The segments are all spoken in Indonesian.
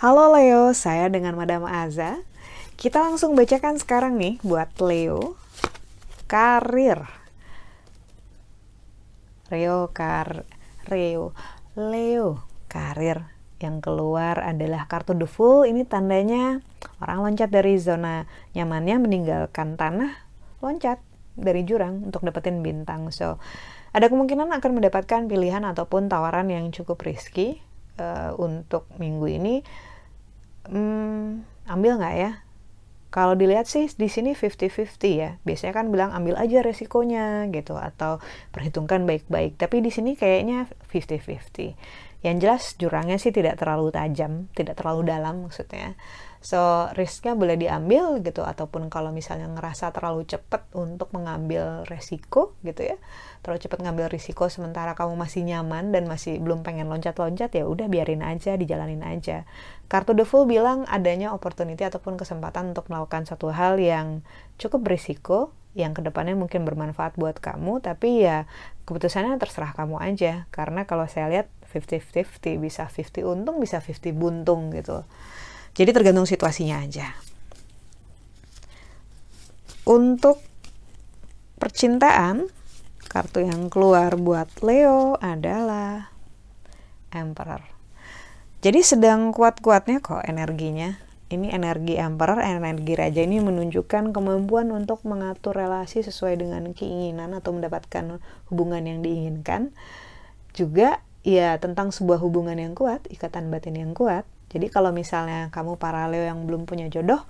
Halo Leo, saya dengan Madam Aza. Kita langsung bacakan sekarang nih buat Leo. Karir. Leo kar Leo Leo karir yang keluar adalah kartu the full ini tandanya orang loncat dari zona nyamannya meninggalkan tanah loncat dari jurang untuk dapetin bintang so ada kemungkinan akan mendapatkan pilihan ataupun tawaran yang cukup risky uh, untuk minggu ini hmm, ambil nggak ya? Kalau dilihat sih di sini 50-50 ya. Biasanya kan bilang ambil aja resikonya gitu atau perhitungkan baik-baik. Tapi di sini kayaknya 50-50. Yang jelas jurangnya sih tidak terlalu tajam, tidak terlalu dalam maksudnya. So, risknya boleh diambil gitu ataupun kalau misalnya ngerasa terlalu cepat untuk mengambil resiko gitu ya. Terlalu cepat ngambil risiko sementara kamu masih nyaman dan masih belum pengen loncat-loncat ya udah biarin aja, dijalanin aja. Kartu The Fool bilang adanya opportunity ataupun kesempatan untuk melakukan satu hal yang cukup berisiko, yang ke depannya mungkin bermanfaat buat kamu, tapi ya keputusannya terserah kamu aja. Karena kalau saya lihat 50-50, bisa 50 untung, bisa 50 buntung gitu. Jadi tergantung situasinya aja. Untuk percintaan, kartu yang keluar buat Leo adalah Emperor. Jadi sedang kuat-kuatnya kok energinya. Ini energi emperor, energi raja ini menunjukkan kemampuan untuk mengatur relasi sesuai dengan keinginan atau mendapatkan hubungan yang diinginkan. Juga ya tentang sebuah hubungan yang kuat, ikatan batin yang kuat. Jadi kalau misalnya kamu para Leo yang belum punya jodoh,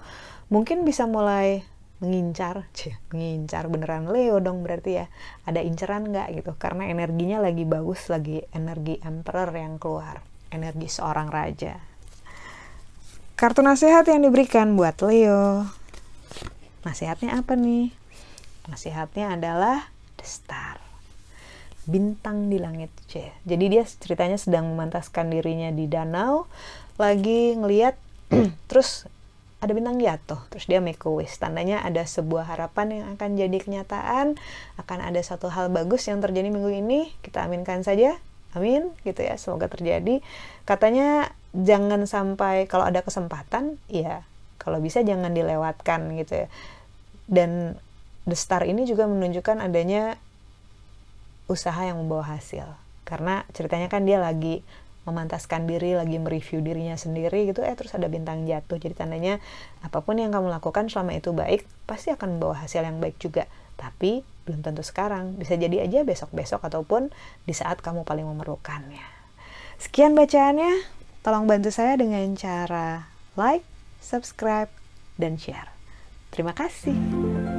mungkin bisa mulai mengincar, cie, mengincar beneran Leo dong berarti ya. Ada inceran nggak gitu? Karena energinya lagi bagus, lagi energi emperor yang keluar energi seorang raja. Kartu nasihat yang diberikan buat Leo. Nasihatnya apa nih? Nasihatnya adalah The Star. Bintang di langit, C. Jadi dia ceritanya sedang memantaskan dirinya di danau, lagi ngeliat, terus ada bintang jatuh, terus dia make a wish. Tandanya ada sebuah harapan yang akan jadi kenyataan, akan ada satu hal bagus yang terjadi minggu ini. Kita aminkan saja amin gitu ya semoga terjadi katanya jangan sampai kalau ada kesempatan ya kalau bisa jangan dilewatkan gitu ya dan the star ini juga menunjukkan adanya usaha yang membawa hasil karena ceritanya kan dia lagi memantaskan diri, lagi mereview dirinya sendiri gitu, eh terus ada bintang jatuh. Jadi tandanya apa pun yang kamu lakukan selama itu baik, pasti akan membawa hasil yang baik juga. Tapi belum tentu sekarang, bisa jadi aja besok-besok ataupun di saat kamu paling memerlukannya. Sekian bacaannya, tolong bantu saya dengan cara like, subscribe, dan share. Terima kasih.